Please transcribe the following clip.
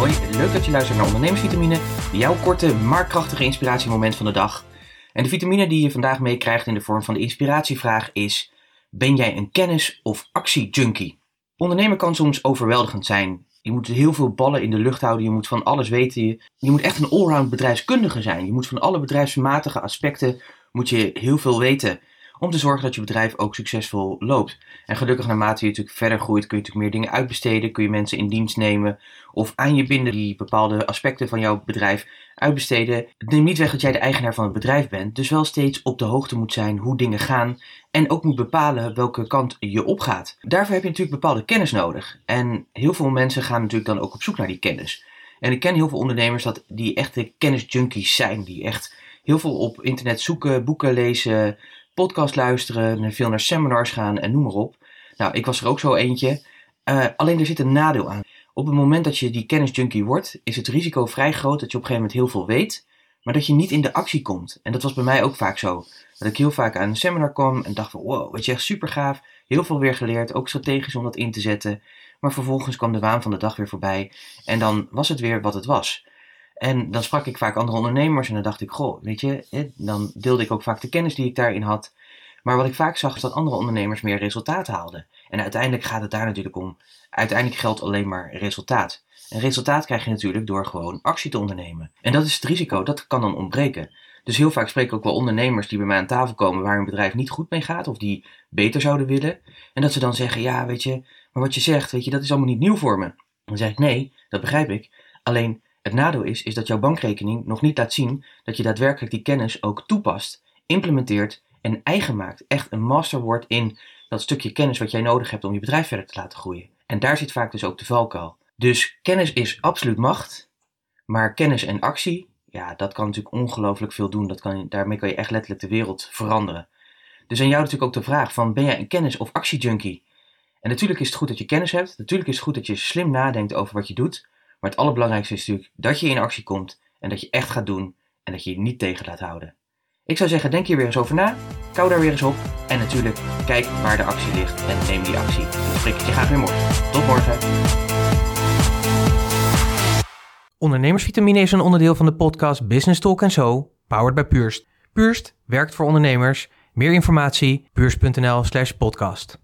Leuk dat je luistert naar Ondernemersvitamine, jouw korte, maar krachtige inspiratiemoment van de dag. En de vitamine die je vandaag meekrijgt in de vorm van de inspiratievraag is: Ben jij een kennis- of actiejunkie? Ondernemen kan soms overweldigend zijn. Je moet heel veel ballen in de lucht houden, je moet van alles weten. Je, je moet echt een allround bedrijfskundige zijn. Je moet van alle bedrijfsmatige aspecten moet je heel veel weten om te zorgen dat je bedrijf ook succesvol loopt. En gelukkig naarmate je natuurlijk verder groeit, kun je natuurlijk meer dingen uitbesteden, kun je mensen in dienst nemen of aan je binden die bepaalde aspecten van jouw bedrijf uitbesteden. Het neemt niet weg dat jij de eigenaar van het bedrijf bent, dus wel steeds op de hoogte moet zijn hoe dingen gaan en ook moet bepalen welke kant je opgaat. Daarvoor heb je natuurlijk bepaalde kennis nodig. En heel veel mensen gaan natuurlijk dan ook op zoek naar die kennis. En ik ken heel veel ondernemers dat die echte kennisjunkies zijn, die echt heel veel op internet zoeken, boeken lezen, podcast luisteren, veel naar seminars gaan en noem maar op. Nou, ik was er ook zo eentje. Uh, alleen er zit een nadeel aan. Op het moment dat je die kennisjunkie wordt, is het risico vrij groot dat je op een gegeven moment heel veel weet, maar dat je niet in de actie komt. En dat was bij mij ook vaak zo. Dat ik heel vaak aan een seminar kwam en dacht van wow, weet je echt super gaaf, heel veel weer geleerd, ook strategisch om dat in te zetten. Maar vervolgens kwam de waan van de dag weer voorbij en dan was het weer wat het was. En dan sprak ik vaak andere ondernemers en dan dacht ik, goh, weet je, dan deelde ik ook vaak de kennis die ik daarin had. Maar wat ik vaak zag is dat andere ondernemers meer resultaat haalden. En uiteindelijk gaat het daar natuurlijk om. Uiteindelijk geldt alleen maar resultaat. En resultaat krijg je natuurlijk door gewoon actie te ondernemen. En dat is het risico, dat kan dan ontbreken. Dus heel vaak spreek ik ook wel ondernemers die bij mij aan tafel komen waar hun bedrijf niet goed mee gaat of die beter zouden willen. En dat ze dan zeggen, ja weet je, maar wat je zegt, weet je, dat is allemaal niet nieuw voor me. Dan zeg ik, nee, dat begrijp ik. Alleen het nadeel is, is dat jouw bankrekening nog niet laat zien dat je daadwerkelijk die kennis ook toepast, implementeert en eigen maakt. Echt een master wordt in dat stukje kennis wat jij nodig hebt om je bedrijf verder te laten groeien. En daar zit vaak dus ook de valkuil. Dus kennis is absoluut macht, maar kennis en actie, ja, dat kan natuurlijk ongelooflijk veel doen. Dat kan, daarmee kan je echt letterlijk de wereld veranderen. Dus aan jou natuurlijk ook de vraag van, ben jij een kennis- of actiejunkie? En natuurlijk is het goed dat je kennis hebt. Natuurlijk is het goed dat je slim nadenkt over wat je doet. Maar het allerbelangrijkste is natuurlijk dat je in actie komt en dat je echt gaat doen en dat je je niet tegen laat houden. Ik zou zeggen, denk hier weer eens over na, kou daar weer eens op en natuurlijk kijk waar de actie ligt en neem die actie. Dan spreek ik je graag weer morgen. Tot morgen. Ondernemersvitamine is een onderdeel van de podcast Business Talk Zo, powered by Purst. Purst werkt voor ondernemers. Meer informatie, purst.nl slash podcast.